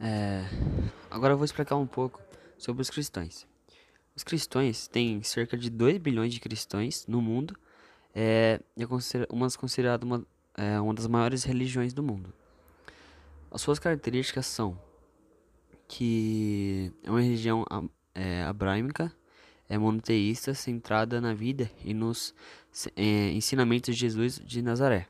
É, agora eu vou explicar um pouco sobre os cristãos. Os cristãos têm cerca de 2 bilhões de cristãos no mundo é, é uma considerada uma, é, uma das maiores religiões do mundo. As suas características são que é uma religião é, é monoteísta, centrada na vida e nos é, ensinamentos de Jesus de Nazaré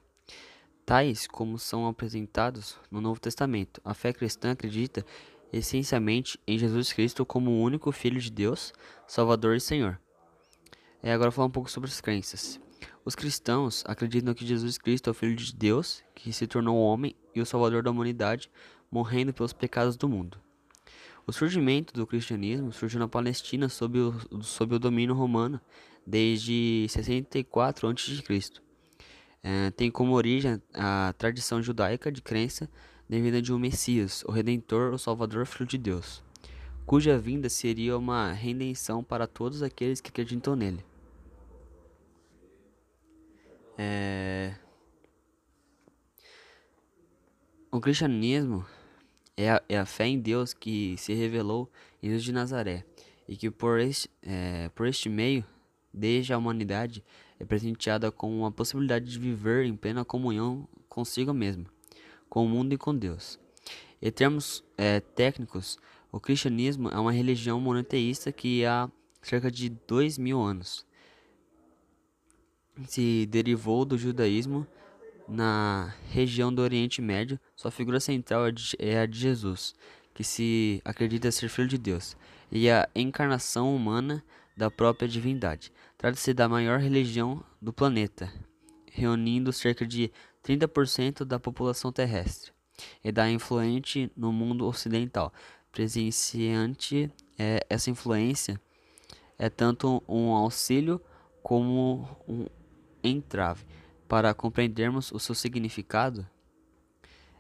tais como são apresentados no Novo Testamento. A fé cristã acredita essencialmente em Jesus Cristo como o único Filho de Deus, Salvador e Senhor. É, agora falar um pouco sobre as crenças. Os cristãos acreditam que Jesus Cristo é o Filho de Deus, que se tornou homem e o Salvador da humanidade, morrendo pelos pecados do mundo. O surgimento do cristianismo surgiu na Palestina sob o, sob o domínio romano desde 64 a.C é, tem como origem a tradição judaica de crença devida de um Messias, o Redentor, o Salvador, Filho de Deus, cuja vinda seria uma redenção para todos aqueles que acreditam nele. É... O cristianismo é a, é a, fé em Deus que se revelou em Jesus de Nazaré e que por este, é, por este meio desde a humanidade é presenteada com a possibilidade de viver em plena comunhão consigo mesmo, com o mundo e com Deus. Em termos é, técnicos, o cristianismo é uma religião monoteísta que há cerca de dois mil anos se derivou do judaísmo na região do Oriente Médio. Sua figura central é, é a de Jesus, que se acredita ser filho de Deus, e a encarnação humana da própria divindade. Trata-se da maior religião do planeta, reunindo cerca de 30% da população terrestre, e da influente no mundo ocidental. Presenciante é, essa influência é tanto um auxílio como um entrave. Para compreendermos o seu significado,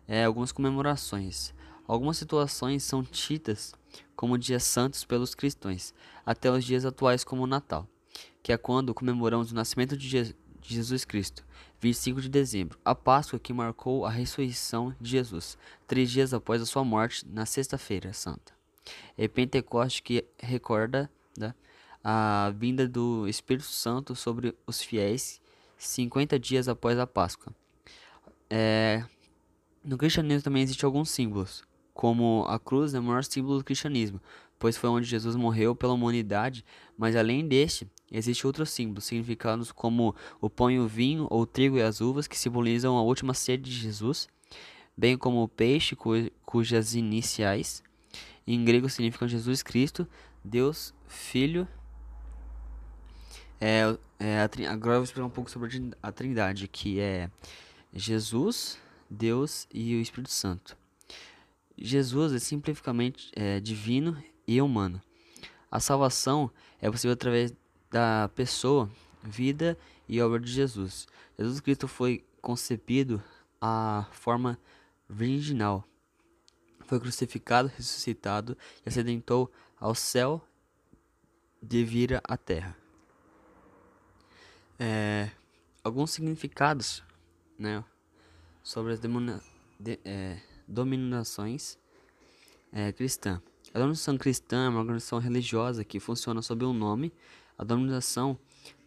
é, algumas comemorações. Algumas situações são tidas como dias santos pelos cristãos, até os dias atuais como o Natal, que é quando comemoramos o nascimento de, Je de Jesus Cristo, 25 de dezembro, a Páscoa que marcou a ressurreição de Jesus, três dias após a sua morte, na Sexta-feira Santa. E Pentecoste que recorda né, a vinda do Espírito Santo sobre os fiéis 50 dias após a Páscoa. É, no cristianismo também existem alguns símbolos, como a cruz é o maior símbolo do cristianismo, pois foi onde Jesus morreu pela humanidade, mas além deste, existe outros símbolos, significados como o pão e o vinho, ou o trigo e as uvas, que simbolizam a última sede de Jesus, bem como o peixe, cu cujas iniciais em grego significam Jesus Cristo, Deus, Filho. É, é, agora eu vou explicar um pouco sobre a Trindade, que é Jesus, Deus e o Espírito Santo. Jesus é simplificamente é, divino e humano. A salvação é possível através da pessoa, vida e obra de Jesus. Jesus Cristo foi concebido à forma virginal. Foi crucificado, ressuscitado e ascendentou ao céu de vira à terra. É, alguns significados né, sobre as demônios. De, é, dominações é, cristã. A denominação cristã é uma organização religiosa que funciona sob um nome. A denominação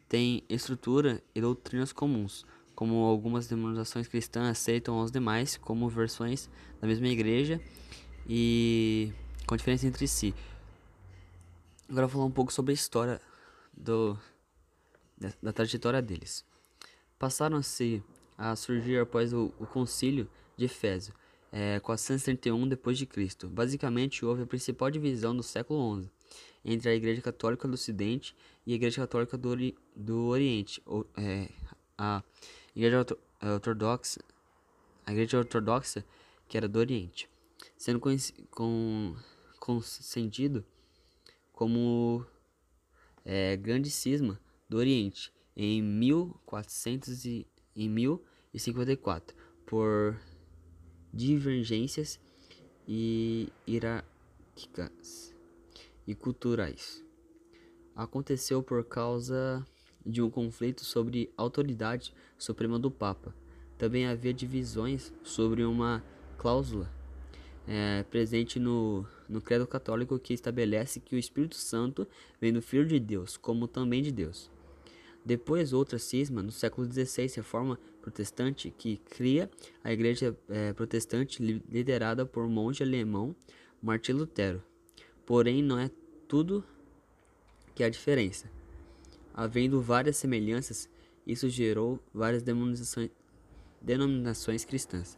tem estrutura e doutrinas comuns, como algumas denominações cristãs aceitam os demais como versões da mesma igreja e com diferença entre si. Agora vou falar um pouco sobre a história do, da, da trajetória deles. Passaram-se a surgir após o, o concílio de Efésio, é, 431 d.C. Basicamente, houve a principal divisão do século XI entre a Igreja Católica do Ocidente e a Igreja Católica do, Ori do Oriente, ou, é, a Igreja Ortodoxa, a Igreja Ortodoxa que era do Oriente, sendo concedido como é, grande cisma do Oriente em 1400 e, em 1054 por divergências e hierárquicas e culturais. Aconteceu por causa de um conflito sobre autoridade suprema do Papa. Também havia divisões sobre uma cláusula é, presente no, no credo católico que estabelece que o Espírito Santo vem do Filho de Deus, como também de Deus. Depois, outra cisma, no século XVI, reforma protestante, que cria a Igreja é, Protestante liderada por um monge alemão, Martim Lutero. Porém, não é tudo que há diferença. Havendo várias semelhanças, isso gerou várias denominações, cristãs.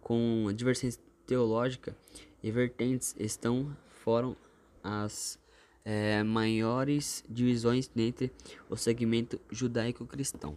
Com diversão teológica e vertentes estão foram as é, maiores divisões entre o segmento judaico-cristão.